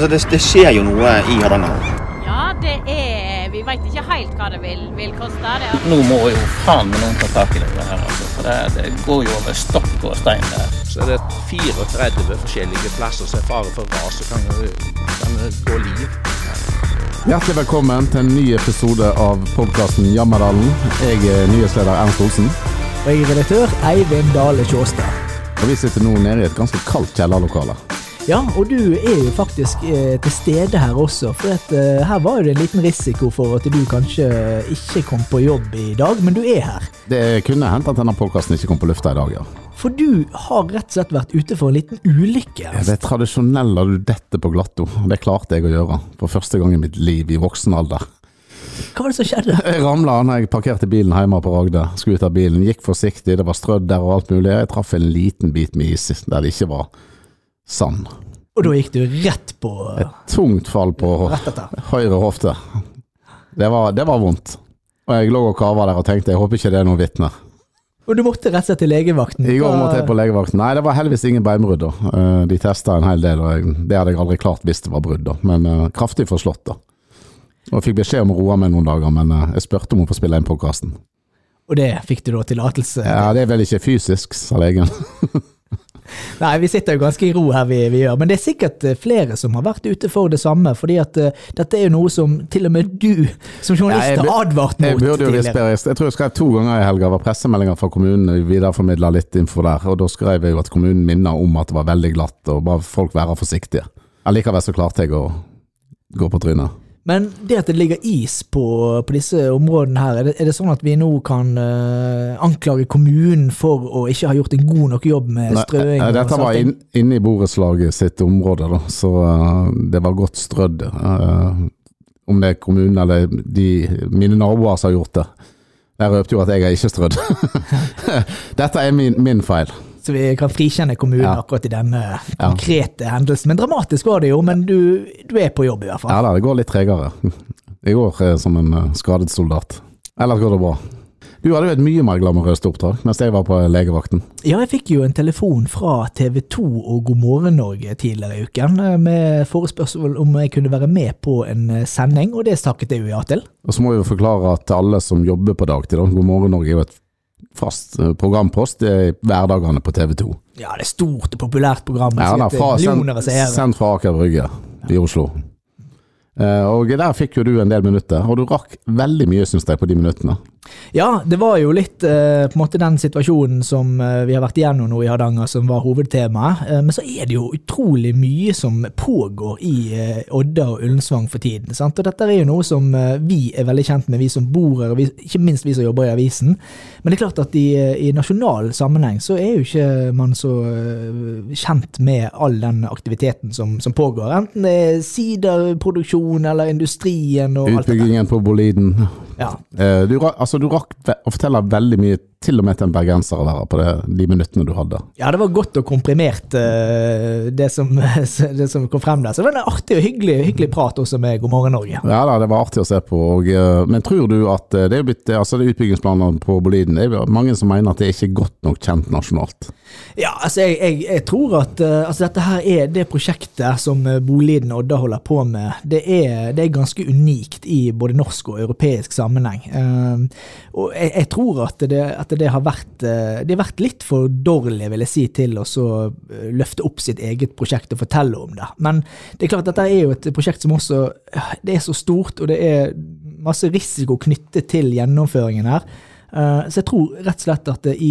Altså, det, det skjer jo noe i Hardanger. Ja, det er Vi veit ikke helt hva det vil, vil koste. Det. Nå må jo faen meg noen ta tak i det her, altså. For det, det går jo over stokk og stein der. Så er det 34 forskjellige plasser som er fare for ras og kan, kan gå liv. Hjertelig velkommen til en ny episode av podkasten Jammerdalen. Jeg er nyhetsleder Ernst Olsen. Og jeg er redaktør Eivind Dale Tjåstad. Og vi sitter nå nede i et ganske kaldt kjellerlokale. Ja, og du er jo faktisk eh, til stede her også, for at, eh, her var det en liten risiko for at du kanskje ikke kom på jobb i dag, men du er her. Det kunne hendt at denne podkasten ikke kom på lufta i dag, ja. For du har rett og slett vært ute for en liten ulykke. Ja, Det tradisjonelle du detter på glatto, det klarte jeg å gjøre for første gang i mitt liv i voksen alder. Hva var det som skjedde? Jeg ramla når jeg parkerte bilen hjemme på Ragde. Skulle ut av bilen, gikk forsiktig, det var strødd der og alt mulig. Jeg traff en liten bit med is der det ikke var sand. Og da gikk du rett på Et tungt fall på høyre hofte. Det var, det var vondt. Og jeg lå og kava der og tenkte jeg håper ikke det er noen vitner. Og du måtte rett og slett til legevakten. I går måtte jeg på legevakten. Nei, det var heldigvis ingen beinbrudd. da. Eh, De testa en hel del, og det hadde jeg aldri klart hvis det var brudd. da. Men eh, kraftig forslått, da. Og jeg fikk beskjed om å roe meg noen dager, men eh, jeg spurte om å få spille inn podkasten. Og det fikk du da tillatelse Ja, det er vel ikke fysisk, sa legen. Nei, vi sitter jo ganske i ro her vi, vi gjør, men det er sikkert eh, flere som har vært ute for det samme, fordi at uh, dette er jo noe som til og med du som journalist har advart advart Jeg mot burde jo tidligere. Jeg tror jeg skrev to ganger i helga. Var pressemeldinger fra kommunen. vi videreformidla litt info der. Og da skrev jeg jo at kommunen minner om at det var veldig glatt, og bare folk være forsiktige. Allikevel så klarte jeg å gå på trynet. Men det at det ligger is på, på disse områdene her, er det, er det sånn at vi nå kan uh, anklage kommunen for å ikke ha gjort en god nok jobb med strøing? Nei, Dette var inne inn, i borettslaget sitt område, da, så uh, det var godt strødd. Uh, om det er kommunen eller de, mine naboer som har gjort det. Jeg røpte jo at jeg har ikke strødd. Dette er min, min feil. Så vi kan frikjenne kommunen Ja. akkurat i denne konkrete hendelsen. Men dramatisk var det jo, men du, du er på jobb i hvert fall. Ja da, det går litt tregere. Jeg går eh, som en eh, skadet soldat. Ellers går det bra. Du hadde jo et mye mer glamorøst oppdrag mens jeg var på legevakten. Ja, jeg fikk jo en telefon fra TV 2 og God morgen Norge tidligere i uken eh, med forespørsel om jeg kunne være med på en eh, sending, og det snakket jeg jo ja til. Og så må vi jo forklare at alle som jobber på dagtid, da, God morgen Norge er jo et fast eh, programpost i er hverdagene på TV 2. Ja, det er stort og populært program. Ja, da, fra, sendt, sendt fra Aker Brygge i Oslo. Eh, og der fikk jo du en del minutter, og du rakk veldig mye, syns jeg, på de minuttene. Ja, det var jo litt eh, på en måte den situasjonen som eh, vi har vært igjennom nå i Hardanger, som var hovedtemaet. Eh, men så er det jo utrolig mye som pågår i eh, Odda og Ullensvang for tiden. Sant? Og dette er jo noe som eh, vi er veldig kjent med, vi som bor her, og vi, ikke minst vi som jobber i avisen. Men det er klart at i, eh, i nasjonal sammenheng så er jo ikke man så kjent med all den aktiviteten som, som pågår. Enten det er siderproduksjon eller industrien og alt det der. Utbyggingen på Boliden. Ja. Eh, du, altså, du rakk å fortelle veldig mye, til og med til en bergenser å være på det, de minuttene du hadde. Ja, det var godt og komprimert, eh, det som, det som kom frem der. Så det var en artig og hyggelig, hyggelig prat også med God morgen Norge. Ja da, det var artig å se på. Og, eh, men tror du at eh, det er blitt, altså det er utbyggingsplanene på Boliden, det er mange som mener at det er ikke godt nok kjent nasjonalt. Ja, altså jeg, jeg, jeg tror at altså dette her er det prosjektet som Boliden Odda holder på med. Det er, det er ganske unikt i både norsk og europeisk sammenheng. Og jeg, jeg tror at det, at det har vært eh, Det har vært litt for dårlig, vil jeg si, til å eh, løfte opp sitt eget prosjekt og fortelle om det. Men det er klart at dette er jo et prosjekt som også eh, Det er så stort, og det er masse risiko knyttet til gjennomføringen her. Så jeg tror rett og slett at i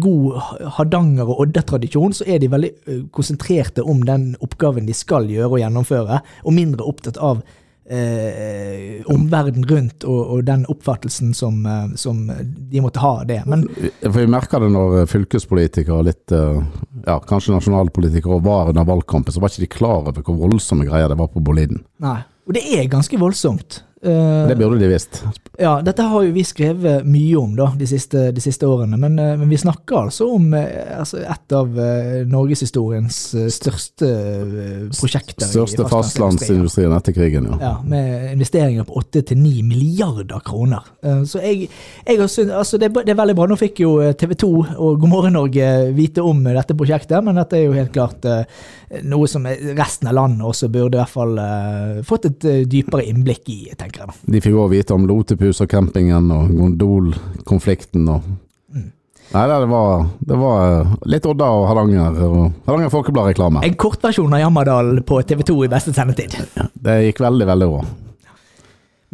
god Hardanger- og Odda-tradisjon, så er de veldig konsentrerte om den oppgaven de skal gjøre og gjennomføre, og mindre opptatt av eh, omverdenen rundt og, og den oppfattelsen som, eh, som de måtte ha av det. Men For vi merka det når eh, fylkespolitikere litt, eh, ja, kanskje nasjonalpolitikere var under valgkampen, så var ikke de klar over hvor voldsomme greier det var på Boliden. nei. Og det er ganske voldsomt. Eh, Det burde de visst. Ja, dette har jo vi skrevet mye om da, de siste, de siste årene, men, uh, men vi snakker altså om uh, altså et av norgeshistoriens største prosjekter. Største fastlandsindustrien. etter krigen, ja. Ja, med investeringer på 8-9 milliarder kroner. Så jeg, jeg har synt, altså det, det er veldig bra. Nå fikk jo TV 2 og God morgen Norge vite om dette prosjektet, men dette er jo helt klart noe som resten av landet også burde i hvert fall uh, fått et uh, dypere innblikk i, tenker jeg da. De fikk òg vite om Lotepus og campingen og gondolkonflikten og Mm. Nei, det var, det var eh, litt Odda og Hardanger og Hardanger Folkeblad-reklame. En kortversjon av Jammerdal på TV 2 i beste sendetid. Det gikk veldig, veldig bra.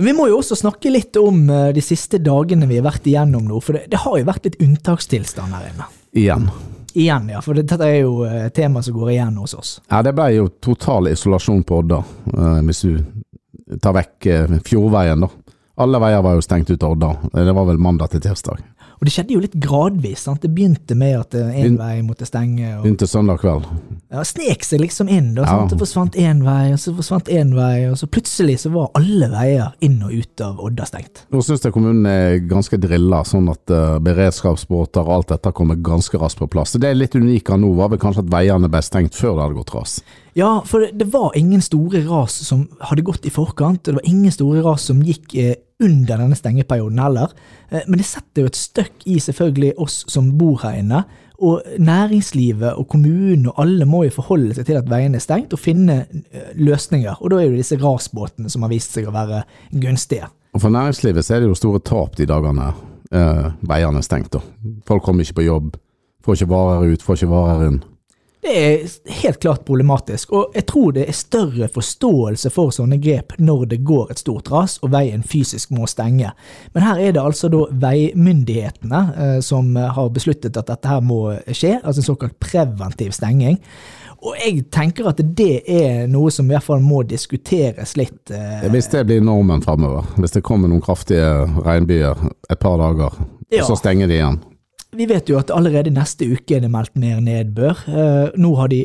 Men vi må jo også snakke litt om eh, de siste dagene vi har vært igjennom nå, for det, det har jo vært litt unntakstilstand her inne. Igjen. Igjen, ja, for dette er jo eh, et tema som går igjen hos oss. Ja, det ble jo total isolasjon på Odda, eh, hvis du tar vekk eh, Fjordveien, da. Alle veier var jo stengt ut av Odda. Det var vel mandag til tirsdag. Og det skjedde jo litt gradvis. sant? Det begynte med at én vei måtte stenge. og Begynte søndag kveld. Ja, Snek seg liksom inn. da, sant? Ja. Det forsvant én vei, og så forsvant én vei, og så plutselig så var alle veier inn og ut av Odda stengt. Nå syns jeg kommunen er ganske drilla, sånn at uh, beredskapsbåter og alt dette kommer ganske raskt på plass. Det er litt unikt av nå, var vel kanskje at veiene ble stengt før det hadde gått ras. Ja, for det, det var ingen store ras som hadde gått i forkant, og det var ingen store ras som gikk eh, under denne stengeperioden heller. Eh, men det setter jo et støkk i selvfølgelig oss som bor her inne. Og næringslivet og kommunen og alle må jo forholde seg til at veiene er stengt, og finne eh, løsninger. Og da er det disse rasbåtene som har vist seg å være gunstige. Og For næringslivet så er det jo store tap de dagene eh, veiene er stengt. Da. Folk kommer ikke på jobb, får ikke varer ut, får ikke varer inn. Det er helt klart problematisk, og jeg tror det er større forståelse for sånne grep når det går et stort ras og veien fysisk må stenge. Men her er det altså da veimyndighetene eh, som har besluttet at dette her må skje, altså en såkalt preventiv stenging. Og jeg tenker at det er noe som i hvert fall må diskuteres litt. eh, Hvis det blir normen framover, hvis det kommer noen kraftige regnbyger et par dager, Ja. og så stenger de igjen. Vi vet jo at allerede neste uke er det meldt mer nedbør. Eh, nå har de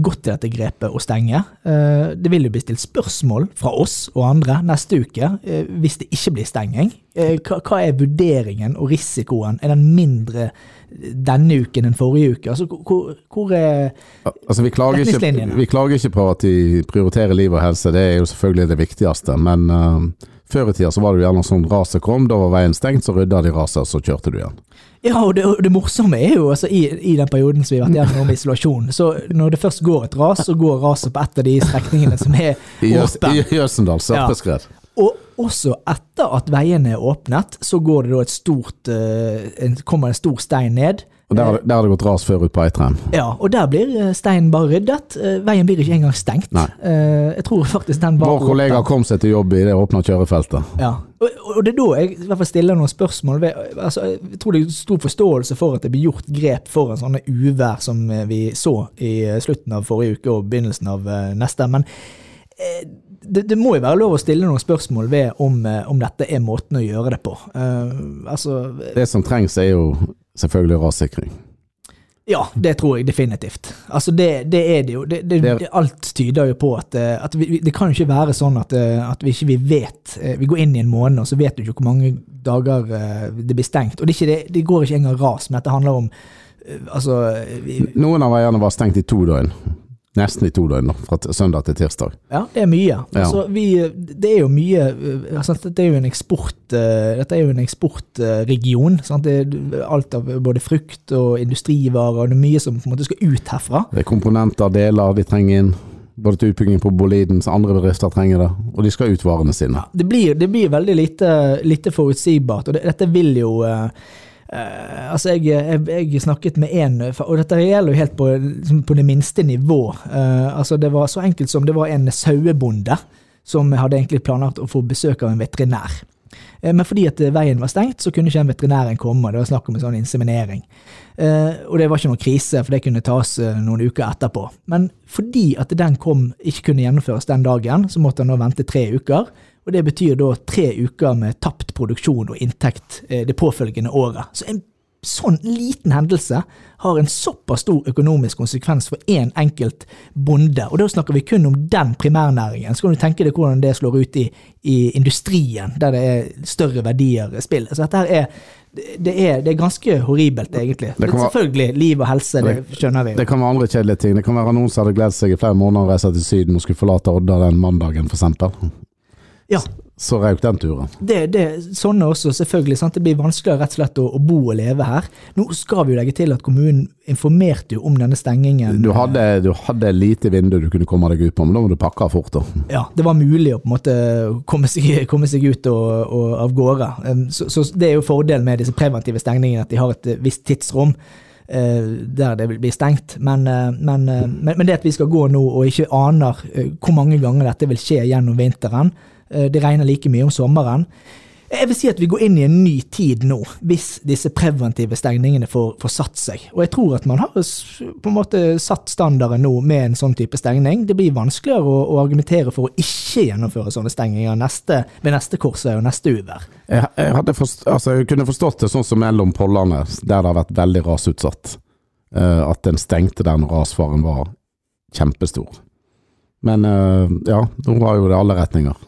gått til dette grepet å stenge. Eh, det vil jo bli stilt spørsmål fra oss og andre neste uke eh, hvis det ikke blir stenging. Hva, er vurderingen og risikoen? Er den mindre denne uken enn forrige uke? Altså, hvor, hvor er Altså, vi, klager ikke, vi klager ikke på at de prioriterer liv og helse, det er jo selvfølgelig det viktigste. Men uh, før i tida så var det jo gjerne sånn raset kom, da var veien stengt, så rydda de raset, så kjørte du igjen. Ja, og det, og det morsomme er jo altså i, i den perioden som vi har vært gjennom med isolasjon, så når det først går et ras, så går raset på et av de strekningene som er åpne. i Jøsendal, Sørpeskred. Og også etter at veiene er åpnet, så går det da et stort, eh, en, kommer en stor stein ned. Og der, har det- gått ras før ut på Eitrheim. Ja, og der blir eh, steinen bare ryddet. Eh, Veien blir ikke engang stengt. Nei. Eh, Jeg tror faktisk den var Vår kollega kom seg til jobb i det åpna kjørefeltet. Ja. Og, det er da jeg i hvert fall stiller noen spørsmål. Altså, jeg tror det er stor forståelse for at det blir gjort grep for en sånne uvær som vi så i slutten av forrige uke og begynnelsen av neste. Men det, det må jo være lov å stille noen spørsmål ved om, om dette er måten å gjøre det på. Uh, altså, Det som trengs er jo selvfølgelig rassikring. Ja, det tror jeg definitivt. Altså det, det er det jo. Det, det, Det alt tyder jo på at, eh, at vi, det kan jo ikke være sånn at, eh, at vi ikke vi vet eh, Vi går inn i en måned, og så vet du ikke hvor mange dager det blir stengt. Og det, ikke det, det går ikke engang ras, men dette handler om Altså Noen av veiene var stengt i to døgn. Nesten i to døgn, fra søndag til tirsdag. Ja, det er mye. Ja. Altså, vi, det er jo mye eh, altså, Dette er jo en eksport eh, Dette er jo en eksportregion. sant? Det er alt av både frukt og industrivarer, og det er mye som på en måte skal ut herfra. Det er komponenter, deler de trenger inn. Både til utbygging på Boliden, så andre bedrifter trenger det. Og de skal ut varene sine. det blir, det blir veldig lite, lite forutsigbart, og det, dette vil jo eh, eh, altså jeg, jeg, jeg snakket med en, og dette gjelder jo helt på, liksom på det minste nivå. Uh, altså det var så enkelt som det var en sauebonde som hadde egentlig planlagt å få besøk av en veterinær. Uh, Men fordi at veien var stengt, så kunne ikke den veterinæren komme. Det var snakk om en sånn inseminering. Og det var ikke noen krise, for det kunne tas noen uker etterpå. Men fordi at den kom, ikke kunne gjennomføres den dagen, så måtte han nå vente tre uker. Og det betyr da tre uker med tapt produksjon og inntekt eh, det påfølgende året. Så en sånn liten hendelse har en såpass stor økonomisk konsekvens for én enkelt bonde. Og da snakker vi kun om den primærnæringen. Så kan du tenke deg hvordan det slår ut i, i industrien, der det er større verdier i spill. Så dette er det er, det er ganske horribelt, egentlig. Det være- Selvfølgelig, liv og helse, det skjønner vi. Det kan være andre kjedelige ting. Det kan være noen som hadde gledet seg i flere måneder å reise til Syden og skulle forlate Odda den mandagen, f.eks. Ja, Så røk den turen. det, det, sånne også, selvfølgelig. Sant? Det blir vanskeligere rett og slett å, å bo og leve her. Nå skal vi jo legge til at kommunen informerte jo om denne stengingen. Du hadde, du hadde lite vindu du kunne komme deg ut på, men da må du pakke fort. da. Ja, det var mulig å på en måte komme seg, komme seg ut og, og av gårde. Så, så det er jo fordelen med disse preventive stengningene, at de har et eh, visst tidsrom. eh, Der det vil bli stengt. Men, eh, men, men, men det at vi skal gå nå og ikke aner hvor mange ganger dette vil skje gjennom vinteren, det regner like mye om sommeren. Jeg vil si at vi går inn i en ny tid nå, hvis disse preventive stengningene får, får satt seg. Og jeg tror at man har på en måte satt standarden nå med en sånn type stengning. Det blir vanskeligere å, å argumentere for å ikke gjennomføre sånne stengninger neste, ved neste korsvei og neste uvær. Jeg, jeg, altså, jeg kunne forstått det sånn som mellom pollene, der det har vært veldig rasutsatt. Uh, at en stengte der når rasfaren var kjempestor. Men uh, ja, nå har jo det alle retninger.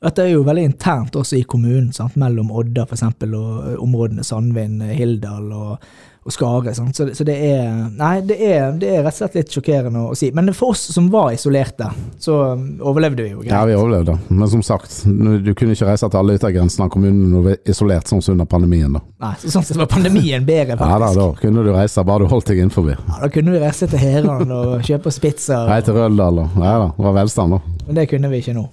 Dette er jo veldig internt også i kommunen, sant? mellom Odda for eksempel, og områdene Sandvin, Hildal og, og Skare. Så, så det er Nei, det er, det er rett og slett litt sjokkerende å si. Men for oss som var isolerte, så overlevde vi jo greit. Ja, vi overlevde. Men som sagt, du kunne ikke reise til alle yttergrensene av kommunen når du var isolert, sånn som under pandemien. da. Nei, så sånn sett var pandemien bedre, Ja da, da kunne du reise, bare du holdt deg innenfor. Ja, da kunne vi reise til Heran og kjøpe oss pizza, Nei, til Røldal og Ja da, det var velstand, da. men det kunne vi ikke nå.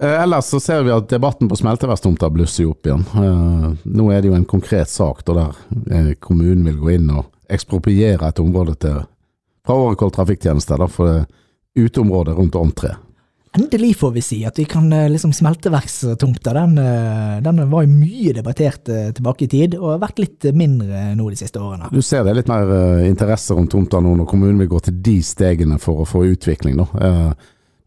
Eh, ellers så ser vi at debatten på smelteverkstomta blusser opp igjen. Eh, nå er det jo en konkret sak der eh, kommunen vil gå inn og ekspropriere et område til fra Årekoll trafikktjeneste for det uteområdet rundt Orm 3. Endelig får vi si at vi kan liksom Smelteverkstomta, den, den var jo mye debattert tilbake i tid, og har vært litt mindre nå de siste årene. Du ser det er litt mer interesse rundt tomta nå når kommunen vil gå til de stegene for å få utvikling. Da.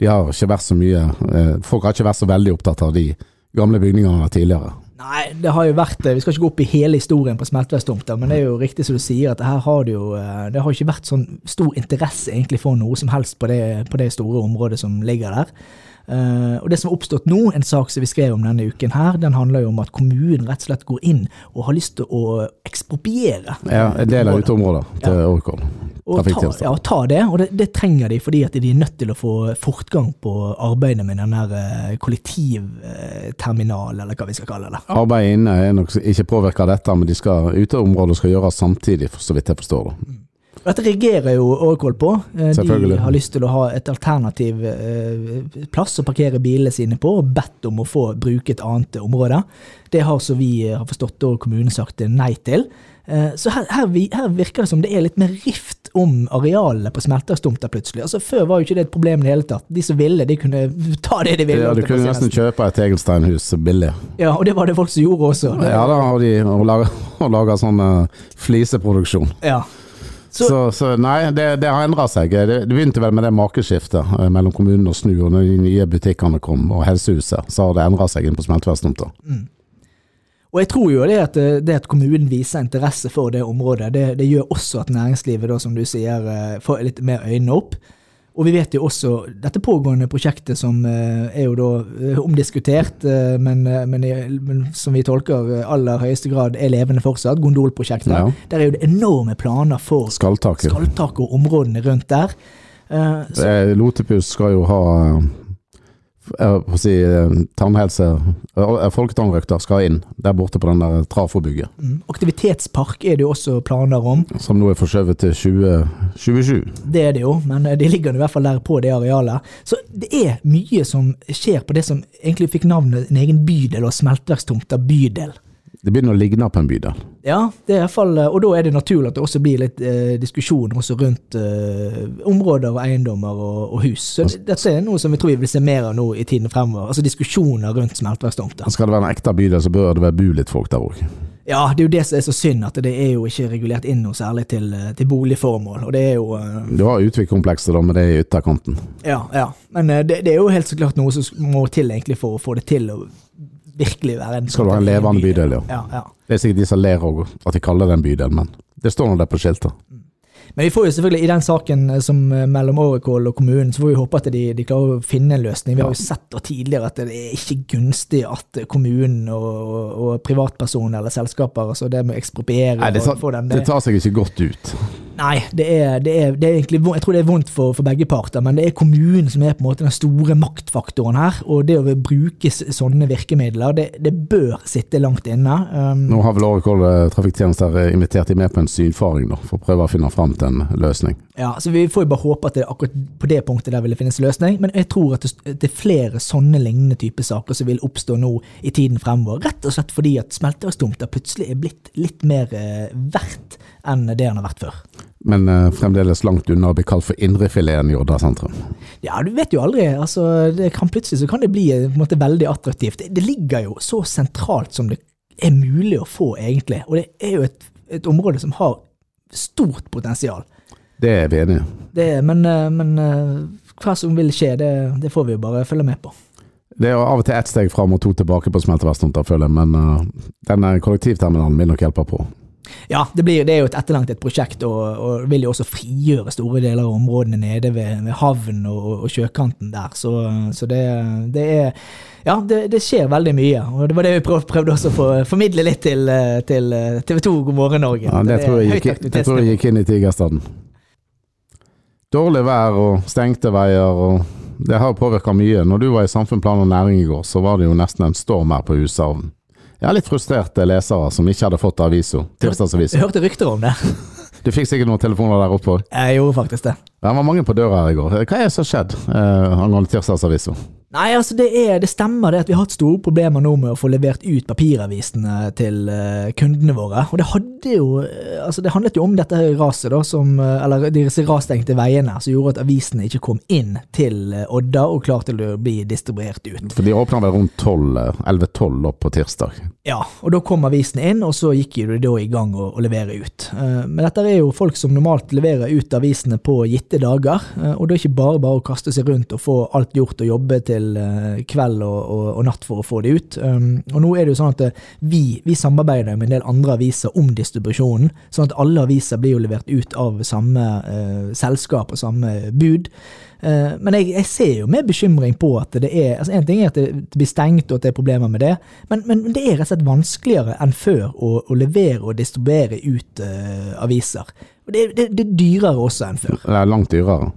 De har ikke vært så mye eh, Folk har ikke vært så veldig opptatt av de gamle bygningene tidligere. Nei, det har jo vært eh, Vi skal ikke gå opp i hele historien på Smelteverkstomta, men det er jo riktig som du sier, at her har det jo eh, Det har ikke vært sånn stor interesse egentlig for noe som helst på det, på det store området som ligger der. Eh, og det som har oppstått nå, en sak som vi skrev om denne uken her, den handler jo om at kommunen rett og slett går inn og har lyst til å ekspropriere. Ja, en del av uteområdet til Ja. Oracle. Og ta, ja, ta det, og det, det trenger de fordi at de er nødt til å få fortgang på arbeidet med den der eh, kollektivterminal, eller hva vi skal kalle det. Arbeidet inne er nok ikke påvirka av dette, men de skal, uteområdet skal gjøres samtidig, så vidt jeg forstår det. Dette reagerer jo Oracle på. Eh, De har lyst til å ha et alternativ eh, plass å parkere bilene sine på, og bedt om å få bruke et annet område. Det har, så vi har forstått, og kommunen sagt nei til. Eh, Så her, her, her virker det som det er litt mer rift om arealene på smelterstomta plutselig. Altså Før var jo ikke det et problem i det hele tatt. De som ville, de kunne ta det de ville. Ja, du kunne nesten kjøpe et tegelsteinhus billig. Ja, og det var det folk som gjorde også. Det- Ja, da har de og lager, og lager sånn eh, fliseproduksjon. Ja. Så, Så, så nei, det, det har endra seg. Det, det begynte vel med det makeskiftet eh, mellom kommunen og Snu, og når de nye butikkene kom, og Helsehuset, så har det endra seg inn på smelteverkstomta. Og jeg tror jo det at, eh, det at kommunen viser interesse for det området, det, det gjør også at næringslivet, da, som du sier, eh, får litt mer øynene opp. Og vi vet jo også dette pågående prosjektet som eh, er jo da eh, omdiskutert, eh, men, men, men som vi tolker aller høyeste grad er levende fortsatt, Gondolprosjektet. Ja. Der er jo det enorme planer for Skalltaket. og områdene rundt der. Så, Lotepus skal jo ha eh, jeg holdt på å si eh, tannhelse eh, Folketannrøkter skal inn der borte på den der trafobygget, mm, aktivitetspark er det jo også planer om. som nå er forskjøvet til 2027. Det er det jo, men de ligger i hvert fall der på det arealet. Så det er mye som skjer på det som egentlig fikk navnet en egen bydel, og Smelteverkstomta bydel. Det begynner å ligne på en bydel. Ja, det er i hvert fall, og da er det naturlig at det også blir litt eh, diskusjon også rundt eh, områder og eiendommer og, og hus. Så det, dette er noe som vi tror vi vil se mer av nå i tiden fremover. Altså diskusjoner rundt smelteverkstomter. Skal det være en ekte bydel, så bør det være bo litt folk der òg. Ja, det er jo det som er så synd, at det er jo ikke regulert inn noe særlig til, eh, til boligformål. Og det er jo Uh, Du har Utvik-komplekset, da, men det er i ytterkanten. Ja, ja. Men uh, det, det er jo helt så klart noe som må til egentlig for å få det til å virkelig være en Skal være en levende bydel, ja. Ja, ja. Det er sikkert de som ler òg, at de kaller det en bydel, men det står nå der på skiltet. Men vi får jo selvfølgelig i den saken eh, som eh, mellom Årekål og kommunen, så får vi håpe at de, de klarer å finne en løsning. Vi har jo sett tidligere at det er ikke gunstig at kommunen og, og, privatpersoner eller selskaper, altså det med å ekspropriere Nei, det, tar- det tar seg ikke godt ut. Nei, det er, det er, det er egentlig. Jeg tror det er vondt for, for begge parter, men det er kommunen som er på en måte den store maktfaktoren her. Og det å bruke sånne virkemidler, det, det bør sitte langt inne. Um, Nå har vel Åre eh, trafikktjenester eh, invitert de med på en synfaring, da, for å prøve å finne fram til en løsning. Ja, så Vi får jo bare håpe at det akkurat på det punktet der vil det finnes løsning, men jeg tror at det, er flere sånne lignende typer saker som vil oppstå nå i tiden fremover. Rett og slett fordi at smelteverkstomter plutselig er blitt litt mer eh, verdt enn det den har vært før. Men eh, fremdeles langt unna å bli kalt for indrefileten i Odda sentrum. Ja, du vet jo aldri. altså det kan Plutselig så kan det bli eh, på en måte veldig attraktivt. Det, det ligger jo så sentralt som det er mulig å få, egentlig. Og det er jo et, et område som har stort potensial. Det er vi enige i. Men eh, men eh, hva som vil skje, det, det får vi jo bare følge med på. Det er jo av og til ett steg fram og to tilbake på smelteverkstedet, føler jeg, men uh, denne kollektivterminalen vil nok hjelpe på. Ja, det, blir, det er jo et etterlengtet prosjekt, og, og vil jo også frigjøre store deler av områdene nede ved, ved havnen og, og sjøkanten der. Så, så det, det er Ja, det, det skjer veldig mye. Og det var det vi prøv, prøvde også å for, formidle litt til, eh, til TV 2 God morgen Norge. Ja, det, tror jeg gikk, det tror jeg gikk inn i Tigerstaden. Dårlig vær og stengte veier, og det har påvirka mye. Når du var i Samfunn, plan og næring i går, så var det jo nesten en storm her på Hushavn. Jeg har litt frustrerte lesere som ikke hadde fått avisa. Jeg hørte rykter om det. Du fikk sikkert noen telefoner der oppe òg. Jeg gjorde faktisk det. Det var mange på døra her i går. Hva er det som har skjedd eh, angående tirsdagsavisa? Nei, altså det, er, det stemmer det at vi har hatt store problemer nå med å få levert ut papiravisene til eh, kundene våre. Og det hadde jo eh, Altså det handlet jo om dette raset, da, som eh, Eller disse rasstengte veiene som gjorde at avisene ikke kom inn til Odda og klar til å bli distribuert ut. For de åpna vel rundt 12, eh, 11-12 opp på tirsdag. Ja, og da kom avisene inn, og så gikk de da i gang å, å levere ut. Men dette er jo folk som normalt leverer ut avisene på gitte dager, og det er ikke bare bare å kaste seg rundt og få alt gjort og jobbe til eh, kveld og, og, og natt for å få det ut. Um, Og nå er det jo sånn at eh, vi, vi samarbeider med en del andre aviser om distribusjonen, sånn at alle aviser blir jo levert ut av samme uh, selskap og samme bud. Uh, Men jeg, jeg ser jo med bekymring på at det er altså En ting er at det, blir stengt og at det er problemer med det, men, men det er rett og slett vanskeligere enn før å, å levere og distribuere ut uh, aviser. Og det, det, det er dyrere også enn før. Det er langt dyrere.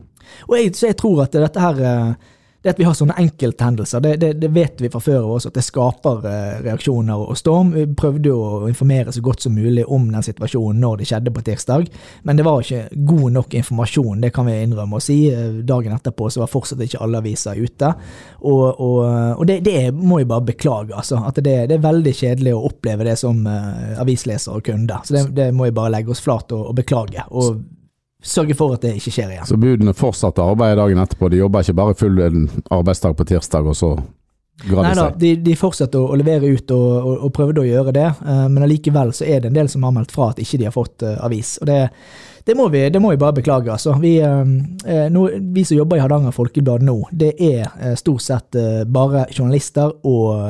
Og jeg, så jeg tror at dette her eh, det at vi har sånne enkelthendelser, det, det, det vet vi fra før av også, at det skaper eh, reaksjoner og storm. Vi prøvde jo å informere så godt som mulig om den situasjonen når det skjedde på tirsdag, men det var ikke god nok informasjon, det kan vi innrømme å si. Eh, Dagen etterpå så var fortsatt ikke alle aviser ute, og, og, og det, det må jeg bare beklage, altså. At det, er veldig kjedelig å oppleve det som eh, avisleser og kunder. Så det må jeg bare legge oss flat og, og beklage. og Sørge for at det ikke skjer igjen. Så budene fortsatte arbeidet dagen etterpå. De jobba ikke bare full arbeidsdag på tirsdag, og så Nei da, de, de fortsetter å, å levere ut og, og, og prøvde å gjøre det, uh, men allikevel så er det en del som har meldt fra at ikke de har fått uh, avis. Og det, det, må vi, det må vi bare beklage, altså. Vi, eh, eh, vi som jobber i Hardanger Folkeblad nå, det er eh, stort sett eh, bare journalister og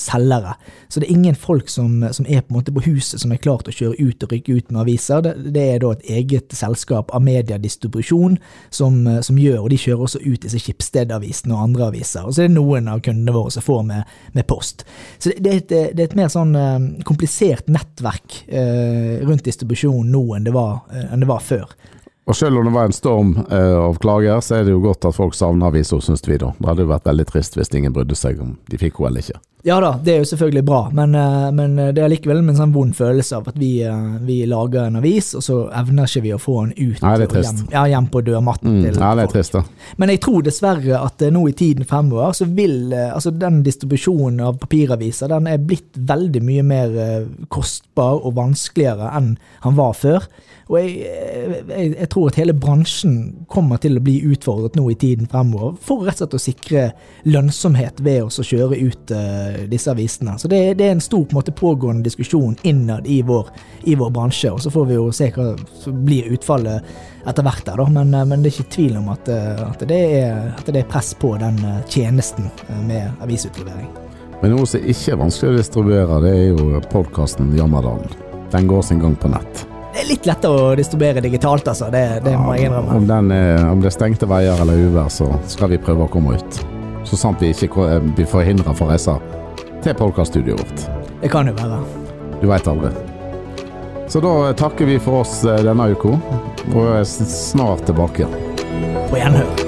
selgere. Så det er ingen folk som, som er på på huset som er klar til å kjøre ut og rykke ut med aviser. Det, det er da et eget selskap av mediedistribusjon som, som gjør, og de kjører også ut disse Skipsstedavisene og andre aviser. Og så er det noen av kundene våre som får med, med post. Så det, det, et, det er et mer sånn komplisert nettverk eh, rundt distribusjon nå enn det var, eh, enn det var før. Og selv om det var en storm uh, av klager, så er det jo godt at folk savner avisa, syns vi da. Det hadde jo vært veldig trist hvis ingen brydde seg om de fikk henne eller ikke. Ja da, det er jo selvfølgelig bra, men, eh, men det er likevel en sånn vond følelse av at vi, eh, vi lager en avis, og så evner ikke vi å få den ut Nei, det er trist. hjem, ja, hjem på dørmatten Mm, til ja, det er folk. trist, da. Men jeg tror dessverre at eh, nå i tiden fremover, så vil eh, altså den distribusjonen av papiraviser, den er blitt veldig mye mer eh, kostbar og vanskeligere enn han var før. Og jeg, eh, jeg, jeg tror at hele bransjen kommer til å bli utfordret nå i tiden fremover, for rett og slett å sikre lønnsomhet ved oss å kjøre ut eh, disse avisene. Så det, det er en stor på en måte pågående diskusjon innad i vår, i vår bransje, og så får vi jo se hva som blir utfallet etter hvert der, da. Men, eh, men det er ikke tvil om at, eh, at, det er, at det er press på den eh, tjenesten eh, med avisutlevering. Men noe som ikke er vanskelig å distribuere, det er jo podkasten Jammerdalen. Den går sin gang på nett. Det er litt lettere å distribuere digitalt, altså. Det, det må jeg innrømme. Om, den om det er stengte veier eller uvær, så skal vi prøve å komme ut. Så sant vi ikke blir forhindra fra å reise til podkaststudioet vårt. Det kan jo være. Du veit aldri. Så da takker vi for oss eh, denne uka, og er snart tilbake. På gjenhør.